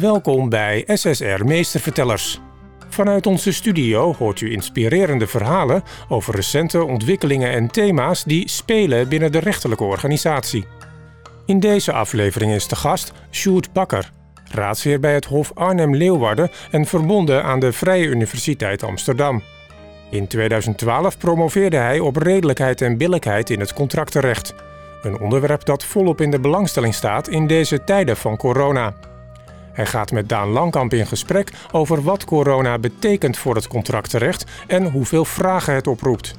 Welkom bij SSR Meestervertellers. Vanuit onze studio hoort u inspirerende verhalen over recente ontwikkelingen en thema's die spelen binnen de rechterlijke organisatie. In deze aflevering is de gast Sjoerd Bakker, raadsheer bij het Hof Arnhem-Leeuwarden en verbonden aan de Vrije Universiteit Amsterdam. In 2012 promoveerde hij op redelijkheid en billijkheid in het contractenrecht. Een onderwerp dat volop in de belangstelling staat in deze tijden van corona. Hij gaat met Daan Langkamp in gesprek over wat corona betekent voor het contractenrecht en hoeveel vragen het oproept.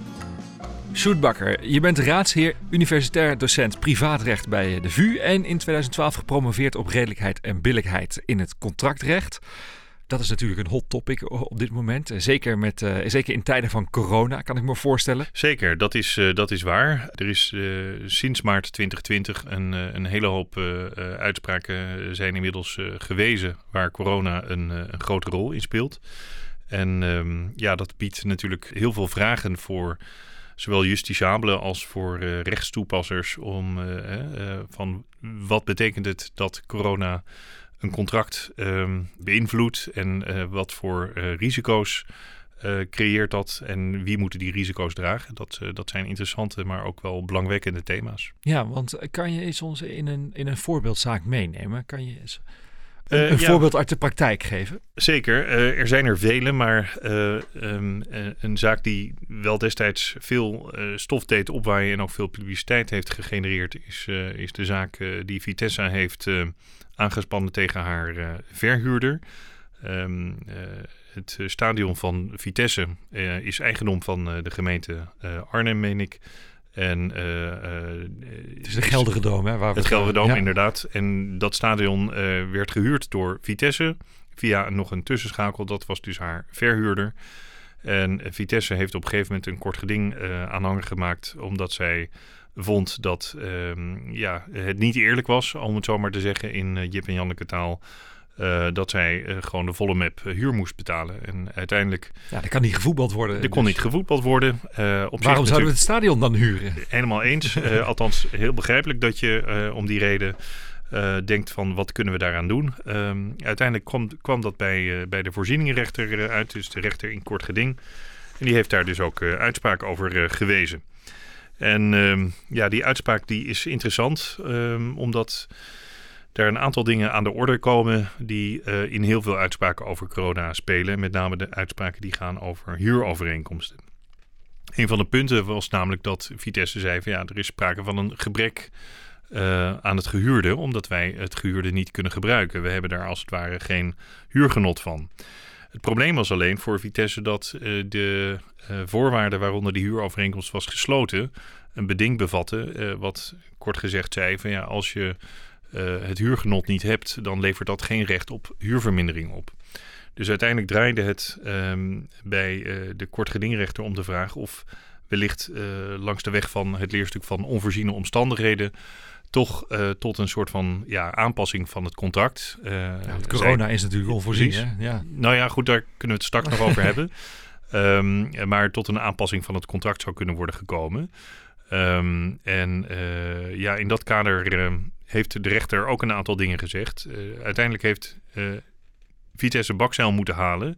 Sjoerd Bakker, je bent raadsheer, universitair docent privaatrecht bij de VU en in 2012 gepromoveerd op redelijkheid en billijkheid in het contractrecht. Dat is natuurlijk een hot topic op dit moment. Zeker, met, uh, zeker in tijden van corona, kan ik me voorstellen. Zeker, dat is, uh, dat is waar. Er is uh, sinds maart 2020 een, een hele hoop uitspraken zijn inmiddels gewezen waar corona een, een, grote rol in speelt. En um, ja, dat biedt natuurlijk heel veel vragen voor zowel justitiabelen als voor rechtstoepassers om van wat betekent het dat corona een contract um, beïnvloedt en uh, wat voor uh, risico's uh, creëert dat en wie moeten die risico's dragen. Dat, dat zijn interessante, maar ook wel belangwekkende thema's. Ja, want kan je eens ons in een, in een voorbeeldzaak meenemen? Kan je eens een, een ja, voorbeeld uit de praktijk geven? Zeker, er zijn er vele, maar um, een zaak die wel destijds veel stof deed opwaaien en ook veel publiciteit heeft gegenereerd, is, is de zaak die Vitessa heeft aangespannen tegen haar verhuurder. Um, uh, het stadion van Vitesse uh, is eigendom van de gemeente Arnhem, meen ik. En, het is de hè? Waar het Geldige Doom, ja. inderdaad. En dat stadion werd gehuurd door Vitesse via nog een tussenschakel. Dat was dus haar verhuurder. En Vitesse heeft op een gegeven moment een kort geding aanhanger gemaakt, omdat zij vond dat um, ja, het niet eerlijk was, om het zo maar te zeggen, in uh, Jip en Janneke taal. Uh, dat zij uh, gewoon de volle map huur moest betalen. En uiteindelijk... Ja, dat kan niet gevoetbald worden. Er dus. kon niet gevoetbald worden. op Waarom zouden we het stadion dan huren? Helemaal eens. althans, heel begrijpelijk dat je om die reden denkt van wat kunnen we daaraan doen. Um, uiteindelijk kwam, kwam dat bij, bij de voorzieningenrechter uit. Dus de rechter in kort geding. En die heeft daar dus ook uitspraak over gewezen. En um, ja, die uitspraak die is interessant, um, omdat er een aantal dingen aan de orde komen die uh, in heel veel uitspraken over corona spelen. Met name de uitspraken die gaan over huurovereenkomsten. Een van de punten was namelijk dat Vitesse zei van ja, er is sprake van een gebrek uh, aan het gehuurde, omdat wij het gehuurde niet kunnen gebruiken. We hebben daar als het ware geen huurgenot van. Het probleem was alleen voor Vitesse dat uh, de voorwaarden waaronder die huurovereenkomst was gesloten een beding bevatte, wat kort gezegd zei van ja, als je het huurgenot niet hebt, dan levert dat geen recht op huurvermindering op. Dus uiteindelijk draaide het um, bij de kortgedingrechter om de vraag of wellicht langs de weg van het leerstuk van onvoorziene omstandigheden toch uh, tot een soort van ja, aanpassing van het contract. Uh, ja, corona is natuurlijk onvoorzien. Hè? Ja. Nou ja, goed, daar kunnen we het straks nog over hebben. Um, maar tot een aanpassing van het contract zou kunnen worden gekomen. Um, en uh, ja, in dat kader heeft de rechter ook een aantal dingen gezegd. uiteindelijk heeft Vitesse bakzeil moeten halen.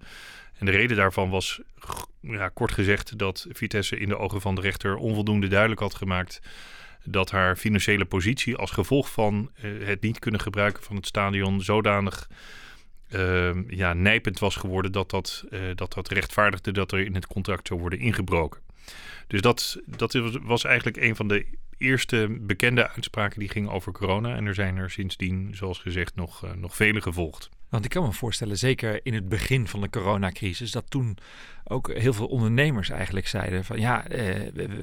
En de reden daarvan was, ja, kort gezegd, dat Vitesse in de ogen van de rechter onvoldoende duidelijk had gemaakt dat haar financiële positie als gevolg van het niet kunnen gebruiken van het stadion zodanig uh, ja, nijpend was geworden dat dat, dat dat rechtvaardigde dat er in het contract zou worden ingebroken. Dus dat, dat was eigenlijk een van de eerste bekende uitspraken die ging over corona. En er zijn er sindsdien, zoals gezegd, nog, uh, nog vele gevolgd. Want ik kan me voorstellen, zeker in het begin van de coronacrisis, dat toen ook heel veel ondernemers eigenlijk zeiden van ja, eh,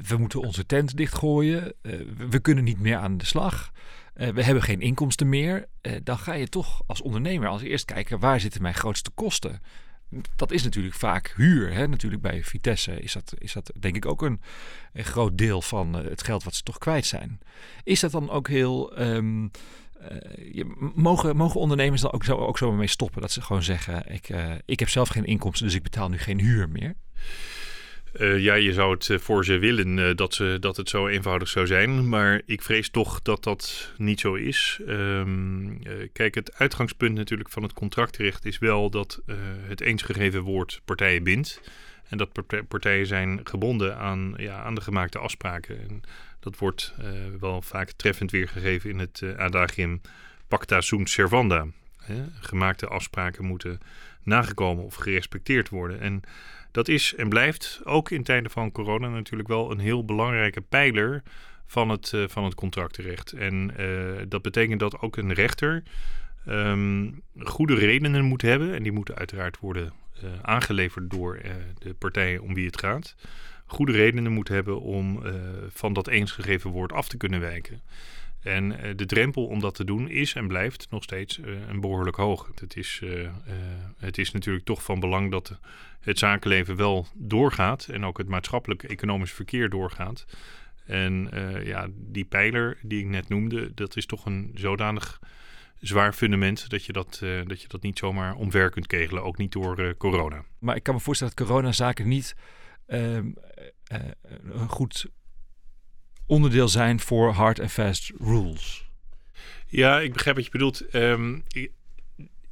we, moeten onze tent dichtgooien, eh, we kunnen niet meer aan de slag, eh, we hebben geen inkomsten meer. Eh, dan ga je toch als ondernemer als eerst kijken waar zitten mijn grootste kosten. Dat is natuurlijk vaak huur. Hè? Natuurlijk bij Vitesse is dat, is dat denk ik ook een, een groot deel van eh, het geld wat ze toch kwijt zijn. Is dat dan ook heel... Um, uh, mogen, mogen ondernemers dan ook zo, ook zo mee stoppen? Dat ze gewoon zeggen, ik, uh, ik heb zelf geen inkomsten, dus ik betaal nu geen huur meer? Uh, ja, je zou het voor ze willen uh, dat, ze, dat het zo eenvoudig zou zijn. Maar ik vrees toch dat dat niet zo is. Uh, kijk, het uitgangspunt natuurlijk van het contractrecht is wel dat het eens gegeven woord partijen bindt. En dat partijen zijn gebonden aan, ja, aan de gemaakte afspraken. En dat wordt wel vaak treffend weergegeven in het adagium pacta sunt servanda. Gemaakte afspraken moeten nagekomen of gerespecteerd worden. En dat is en blijft ook in tijden van corona natuurlijk wel een heel belangrijke pijler van het, uh, van het contractenrecht. En uh, dat betekent dat ook een rechter um, goede redenen moet hebben. En die moeten uiteraard worden uh, aangeleverd door de partijen om wie het gaat. Goede redenen moet hebben om van dat eens gegeven woord af te kunnen wijken. En uh, de drempel om dat te doen is en blijft nog steeds uh, een behoorlijk hoog. Het is, uh, het is natuurlijk toch van belang dat het zakenleven wel doorgaat en ook het maatschappelijk-economisch verkeer doorgaat. En ja, die pijler die ik net noemde, dat is toch een zodanig zwaar fundament dat je dat, dat, je dat niet zomaar omver kunt kegelen, ook niet door corona. Maar ik kan me voorstellen dat coronazaken niet ehm, goed onderdeel zijn voor hard and fast rules. Ja, ik begrijp wat je bedoelt. Um,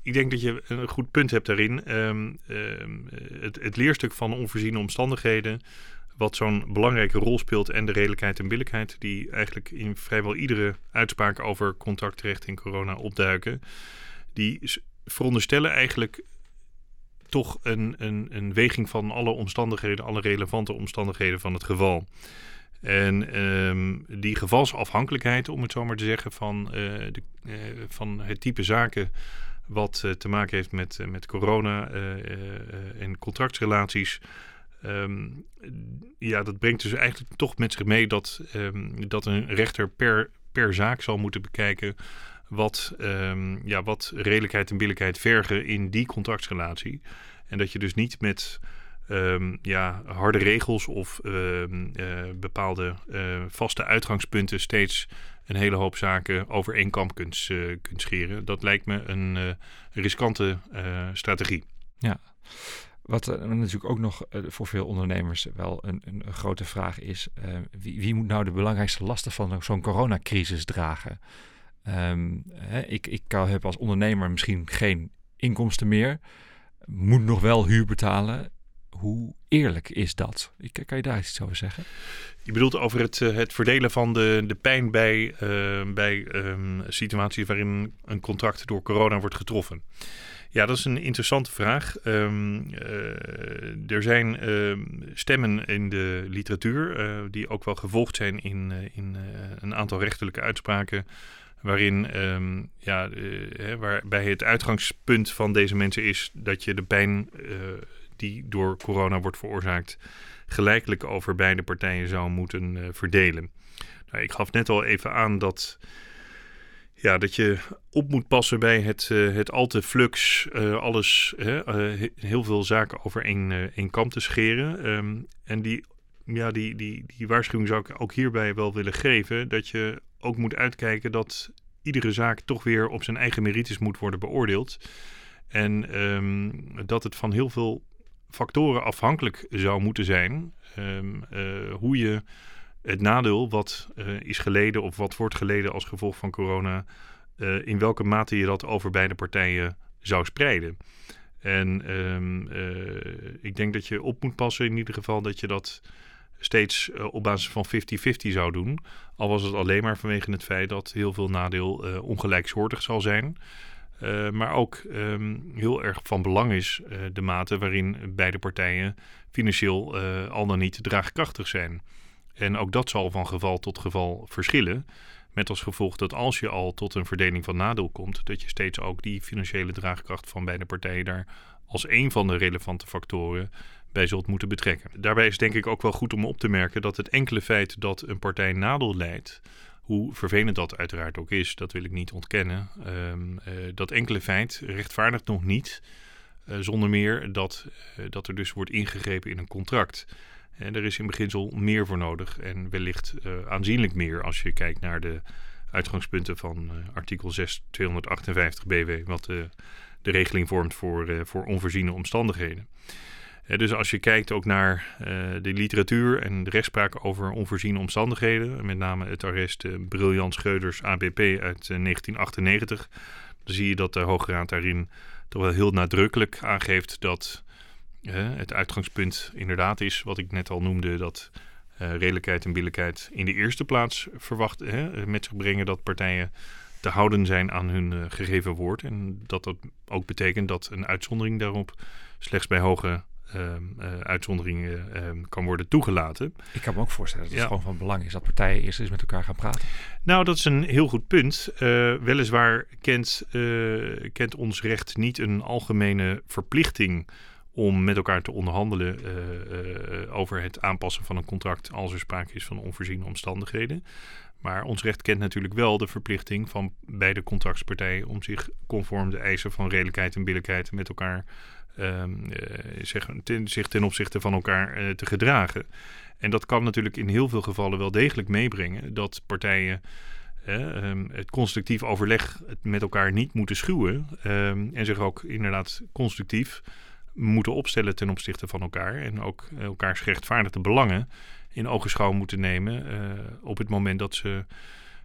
ik, denk dat je een goed punt hebt daarin. Um, um, het, het, leerstuk van onvoorziene omstandigheden, wat zo'n belangrijke rol speelt, en de redelijkheid en billijkheid, die eigenlijk in vrijwel iedere uitspraak over contactrecht in corona opduiken, die veronderstellen eigenlijk toch een, een, een weging van alle omstandigheden, alle relevante omstandigheden van het geval. En um, die gevalsafhankelijkheid, om het zo maar te zeggen, van, uh, de, uh, van het type zaken wat uh, te maken heeft met, met corona en contractsrelaties. Um, ja, dat brengt dus eigenlijk toch met zich mee dat, um, dat een rechter per, per zaak zal moeten bekijken wat, ja, wat redelijkheid en billijkheid vergen in die contractsrelatie. En dat je dus niet met um, ja, harde regels of um, uh, bepaalde uh, vaste uitgangspunten steeds een hele hoop zaken over één kamp kunt, uh, kunt scheren. Dat lijkt me een riskante strategie. Ja. Wat natuurlijk ook nog voor veel ondernemers wel een, een grote vraag is: wie, wie, moet nou de belangrijkste lasten van zo'n coronacrisis dragen? Um, hè, ik, ik heb als ondernemer misschien geen inkomsten meer, moet nog wel huur betalen hoe eerlijk is dat? Kan je daar iets over zeggen? Je bedoelt over het, eh, het verdelen van de, de pijn bij, uh, bij um, situaties waarin een contract door corona wordt getroffen. Ja, dat is een interessante vraag. Um, uh, er zijn uh, stemmen in de literatuur die ook wel gevolgd zijn in, in een aantal rechterlijke uitspraken. Waarin um, ja, waarbij het uitgangspunt van deze mensen is dat je de pijn die door corona wordt veroorzaakt, gelijkelijk over beide partijen zou moeten uh, verdelen. Nou, ik gaf net al even aan dat, ja, dat je op moet passen bij het, uh, het al te flux, uh, alles, heel veel zaken over één, één kam te scheren. Um, en die, ja, die, die, die waarschuwing zou ik ook hierbij wel willen geven, dat je ook moet uitkijken dat iedere zaak toch weer op zijn eigen merites moet worden beoordeeld. En um, dat het van heel veel factoren afhankelijk zou moeten zijn. Um, uh, hoe je het nadeel wat uh, is geleden of wat wordt geleden als gevolg van corona, uh, in welke mate je dat over beide partijen zou spreiden. En um, ik denk dat je op moet passen in ieder geval dat je dat steeds op basis van 50-50 zou doen. Al was het alleen maar vanwege het feit dat heel veel nadeel ongelijksoortig zal zijn. Uh, maar ook um, heel erg van belang is uh, de mate waarin beide partijen financieel uh, al dan niet draagkrachtig zijn. En ook dat zal van geval tot geval verschillen. Met als gevolg dat als je al tot een verdeling van nadeel komt, dat je steeds ook die financiële draagkracht van beide partijen daar als een van de relevante factoren bij zult moeten betrekken. Daarbij is denk ik ook wel goed om op te merken dat het enkele feit dat een partij nadeel leidt, hoe vervelend dat uiteraard ook is, dat wil ik niet ontkennen. Um, uh, dat enkele feit rechtvaardigt nog niet uh, zonder meer dat, uh, dat er dus wordt ingegrepen in een contract. En er is in beginsel meer voor nodig en wellicht aanzienlijk meer als je kijkt naar de uitgangspunten van artikel 6 258 BW, wat de regeling vormt voor, voor onvoorziene omstandigheden. Dus als je kijkt ook naar de literatuur en de rechtspraak over onvoorziene omstandigheden, met name het arrest Briljant Scheuders ABP uit 1998, dan zie je dat de Hoge Raad daarin toch wel heel nadrukkelijk aangeeft dat het uitgangspunt inderdaad is wat ik net al noemde, dat redelijkheid en billijkheid in de eerste plaats verwacht, met zich brengen dat partijen te houden zijn aan hun gegeven woord. En dat dat ook betekent dat een uitzondering daarop slechts bij hoge uh, uitzonderingen ehm, kan worden toegelaten. Ik kan me ook voorstellen dat het gewoon van belang is dat partijen eerst eens met elkaar gaan praten. Nou, dat is een heel goed punt. Uh, weliswaar kent, kent ons recht niet een algemene verplichting om met elkaar te onderhandelen over het aanpassen van een contract als er sprake is van onvoorziene omstandigheden. Maar ons recht kent natuurlijk wel de verplichting van beide contractspartijen om zich conform de eisen van redelijkheid en billijkheid met elkaar um, zeg, ten, zich ten opzichte van elkaar uh, te gedragen. En dat kan natuurlijk in heel veel gevallen wel degelijk meebrengen dat partijen um, het constructief overleg met elkaar niet moeten schuwen um, en zich ook inderdaad constructief moeten opstellen ten opzichte van elkaar en ook elkaars gerechtvaardigde belangen in ogenschouw moeten nemen uh, op het moment dat ze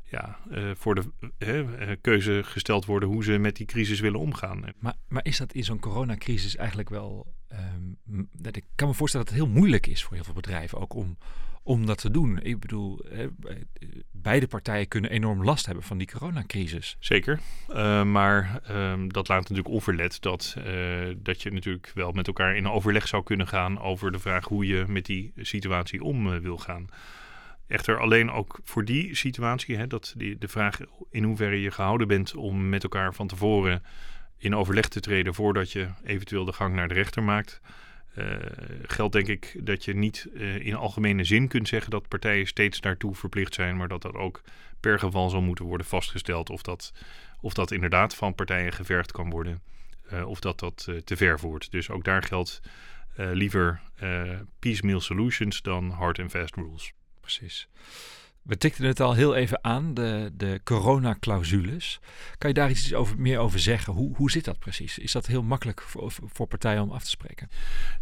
ja, uh, voor de uh, keuze gesteld worden hoe ze met die crisis willen omgaan. Maar, maar is dat in zo'n coronacrisis eigenlijk wel... Um, dat ik kan me voorstellen dat het heel moeilijk is voor heel veel bedrijven ook om om dat te doen. Ik bedoel, beide partijen kunnen enorm last hebben van die coronacrisis. Zeker, uh, maar uh, dat laat natuurlijk onverlet dat, uh, dat je natuurlijk wel met elkaar in overleg zou kunnen gaan over de vraag hoe je met die situatie om eh, wil gaan. Echter alleen ook voor die situatie, hè, dat die, de vraag in hoeverre je gehouden bent om met elkaar van tevoren in overleg te treden voordat je eventueel de gang naar de rechter maakt. Uh, geldt denk ik dat je niet uh, in algemene zin kunt zeggen dat partijen steeds daartoe verplicht zijn, maar dat dat ook per geval zal moeten worden vastgesteld of dat, of dat inderdaad van partijen gevergd kan worden uh, of dat dat te ver voert. Dus ook daar geldt liever piecemeal solutions dan hard and fast rules. Precies. We tikten het al heel even aan, de, de coronaclausules. Kan je daar iets over, meer over zeggen? Hoe, hoe zit dat precies? Is dat heel makkelijk voor, voor partijen om af te spreken?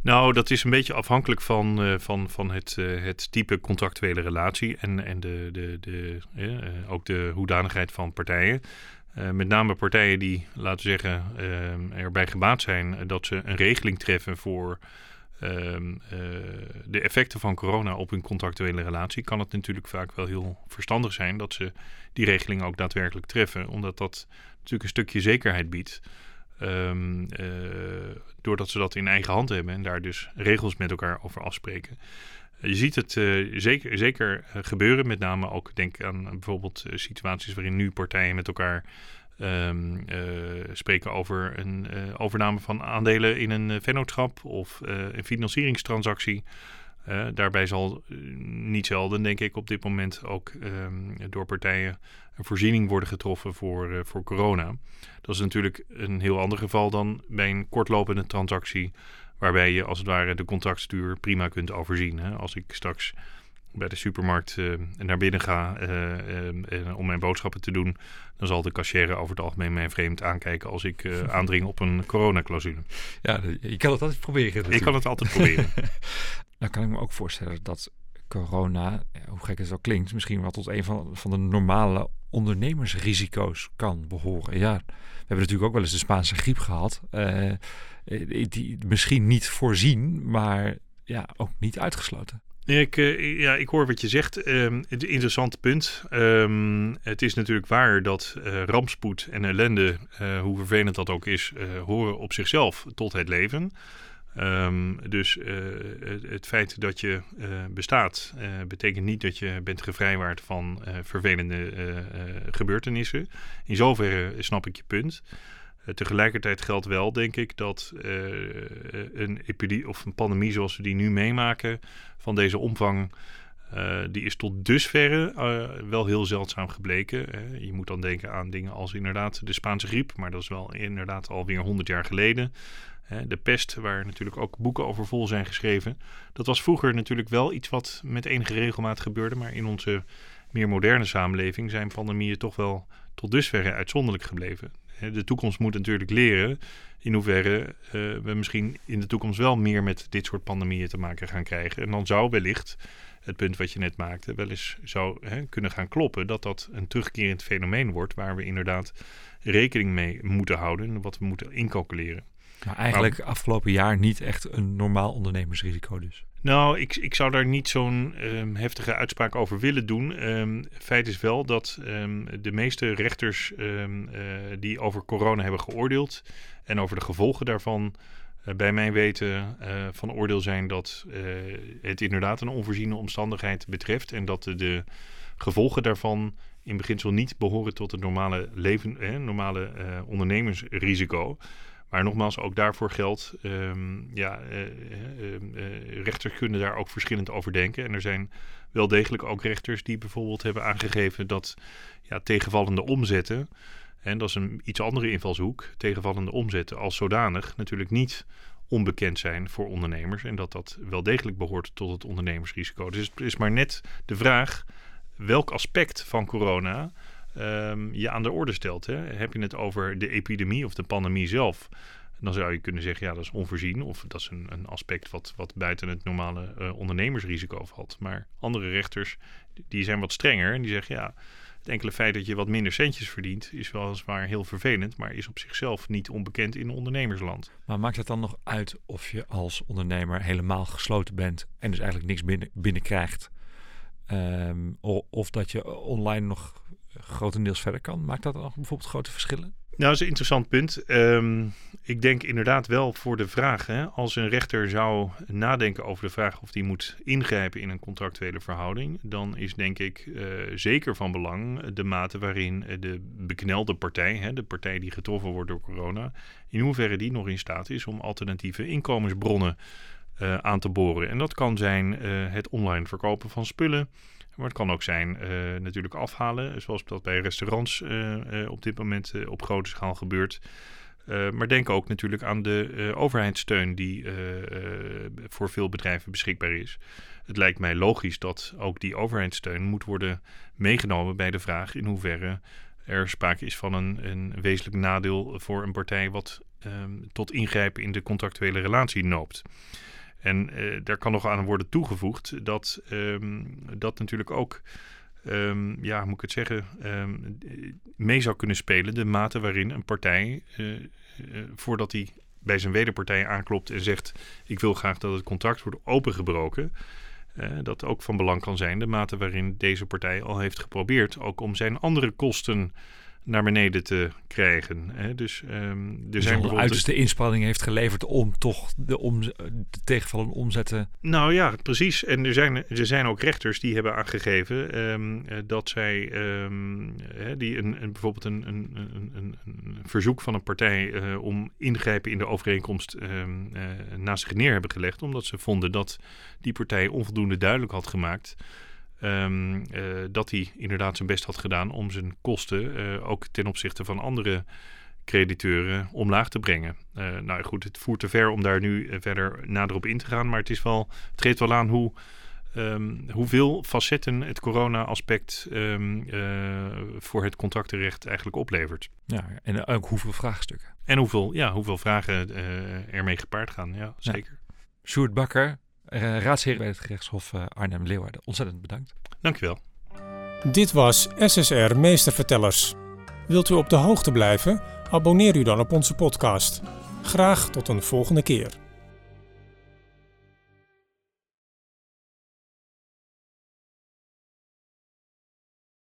Nou, dat is een beetje afhankelijk van, uh, van, van het, uh, het type contractuele relatie en, en de, de, de, uh, ook de hoedanigheid van partijen. met name partijen die, laten zeggen, erbij gebaat zijn dat ze een regeling treffen voor um, uh, de effecten van corona op hun contractuele relatie, kan het natuurlijk vaak wel heel verstandig zijn dat ze die regeling ook daadwerkelijk treffen, omdat dat natuurlijk een stukje zekerheid biedt. Um, uh, doordat ze dat in eigen hand hebben en daar dus regels met elkaar over afspreken. Je ziet het uh, zeker, zeker gebeuren, met name ook denk aan bijvoorbeeld situaties waarin nu partijen met elkaar um, uh, spreken over een uh, overname van aandelen in een uh, vennootschap of een financieringstransactie. daarbij zal niet zelden, denk ik, op dit moment ook um, door partijen een voorziening worden getroffen voor, voor corona. Dat is natuurlijk een heel ander geval dan bij een kortlopende transactie, waarbij je als het ware de contractstuur prima kunt overzien. Hè? Als ik straks bij de supermarkt uh, naar binnen ga uh, om mijn boodschappen te doen, dan zal de cashier over het algemeen mij vreemd aankijken als ik aandring op een coronaclausule. Ja, je kan het altijd proberen. Natuurlijk. Ik kan het altijd proberen. nou kan ik me ook voorstellen dat corona, hoe gek het ook klinkt, misschien wel tot een van, van de normale ondernemersrisico's kan behoren. Ja, we hebben natuurlijk ook wel eens de Spaanse griep gehad. Uh, die misschien niet voorzien, maar ja, ook niet uitgesloten. Ik, uh, ja, ik hoor wat je zegt. Um, het interessante punt. Um, het is natuurlijk waar dat uh, rampspoed en ellende, uh, hoe vervelend dat ook is, horen op zichzelf tot het leven. Um, dus het, het, feit dat je bestaat, betekent niet dat je bent gevrijwaard van vervelende gebeurtenissen. In zoverre snap ik je punt. Uh, tegelijkertijd geldt wel, denk ik, dat uh, een epidemie of een pandemie zoals we die nu meemaken, van deze omvang, uh, die is tot dusverre wel heel zeldzaam gebleken. je moet dan denken aan dingen als inderdaad de Spaanse griep, maar dat is wel inderdaad alweer 100 jaar geleden. de pest, waar natuurlijk ook boeken over vol zijn geschreven. Dat was vroeger natuurlijk wel iets wat met enige regelmaat gebeurde, maar in onze meer moderne samenleving zijn pandemieën toch wel tot dusverre uitzonderlijk gebleven. De toekomst moet natuurlijk leren in hoeverre we misschien in de toekomst wel meer met dit soort pandemieën te maken gaan krijgen. En dan zou wellicht het punt wat je net maakte wel eens zou hè, kunnen gaan kloppen. Dat dat een terugkerend fenomeen wordt waar we inderdaad rekening mee moeten houden en wat we moeten incalculeren. Maar eigenlijk afgelopen jaar niet echt een normaal ondernemersrisico dus. Nou, ik, ik zou daar niet zo'n um, heftige uitspraak over willen doen. Um, feit is wel dat um, de meeste rechters uh, die over corona hebben geoordeeld en over de gevolgen daarvan, uh, bij mijn weten uh, van oordeel zijn dat het inderdaad een onvoorziene omstandigheid betreft en dat de, de gevolgen daarvan in beginsel niet behoren tot het normale leven, eh, normale ondernemersrisico. Maar nogmaals, ook daarvoor geldt, um, ja, uh, uh, rechters kunnen daar ook verschillend over denken. En er zijn wel degelijk ook rechters die bijvoorbeeld hebben aangegeven dat ja, tegenvallende omzetten, en dat is een iets andere invalshoek, tegenvallende omzetten als zodanig natuurlijk niet onbekend zijn voor ondernemers. En dat dat wel degelijk behoort tot het ondernemersrisico. Dus het is maar net de vraag welk aspect van corona um, je aan de orde stelt. Hè? Heb je het over de epidemie of de pandemie zelf? Dan zou je kunnen zeggen, ja, dat is onvoorzien. Of dat is een, een aspect wat, wat buiten het normale uh, ondernemersrisico valt. Maar andere rechters, die zijn wat strenger. En die zeggen, ja, het enkele feit dat je wat minder centjes verdient... is weliswaar heel vervelend, maar is op zichzelf niet onbekend in ondernemersland. Maar maakt het dan nog uit of je als ondernemer helemaal gesloten bent... en dus eigenlijk niks binnen, binnenkrijgt... Um, of dat je online nog grotendeels verder kan. Maakt dat dan bijvoorbeeld grote verschillen? Nou, dat is een interessant punt. Um, ik denk inderdaad wel voor de vraag. Hè, als een rechter zou nadenken over de vraag of die moet ingrijpen in een contractuele verhouding, dan is denk ik uh, zeker van belang de mate waarin de beknelde partij, hè, de partij die getroffen wordt door corona, in hoeverre die nog in staat is om alternatieve inkomensbronnen uh, aan te boren. En dat kan zijn uh, het online verkopen van spullen. Maar het kan ook zijn uh, natuurlijk afhalen, zoals dat bij restaurants uh, uh, op dit moment op grote schaal gebeurt. maar denk ook natuurlijk aan de overheidssteun die voor veel bedrijven beschikbaar is. Het lijkt mij logisch dat ook die overheidssteun moet worden meegenomen bij de vraag in hoeverre er sprake is van een, een wezenlijk nadeel voor een partij wat um, tot ingrijpen in de contractuele relatie noopt. En uh, daar kan nog aan worden toegevoegd dat um, dat natuurlijk ook, um, ja, moet ik het zeggen, um, mee zou kunnen spelen de mate waarin een partij, uh, uh, voordat hij bij zijn wederpartij aanklopt en zegt: Ik wil graag dat het contract wordt opengebroken. dat ook van belang kan zijn, de mate waarin deze partij al heeft geprobeerd, ook om zijn andere kosten naar beneden te krijgen. Hè? Dus um, er dus zijn bijvoorbeeld uiterste inspanning heeft geleverd om toch de, om, de tegenvallen omzetten. Nou ja, precies. En er zijn, er zijn ook rechters die hebben aangegeven um, dat zij um, die een, een, bijvoorbeeld een, een, een, een, verzoek van een partij uh, om ingrijpen in de overeenkomst uh, naast zich neer hebben gelegd, omdat ze vonden dat die partij onvoldoende duidelijk had gemaakt Um, uh, dat hij inderdaad zijn best had gedaan om zijn kosten uh, ook ten opzichte van andere crediteuren omlaag te brengen. Uh, nou goed, het voert te ver om daar nu verder nader op in te gaan, maar het, is wel, het geeft wel aan hoe, um, hoeveel facetten het corona-aspect um, voor het contractenrecht eigenlijk oplevert. Ja, en ook hoeveel vraagstukken. En hoeveel, ja, hoeveel vragen ermee gepaard gaan, ja, zeker. Ja. Sjoerd Bakker, uh, raadsheer bij het gerechtshof uh, Arnhem-Leeuwarden. Ontzettend bedankt. Dankjewel. Dit was SSR Meestervertellers. Wilt u op de hoogte blijven? Abonneer u dan op onze podcast. Graag tot een volgende keer.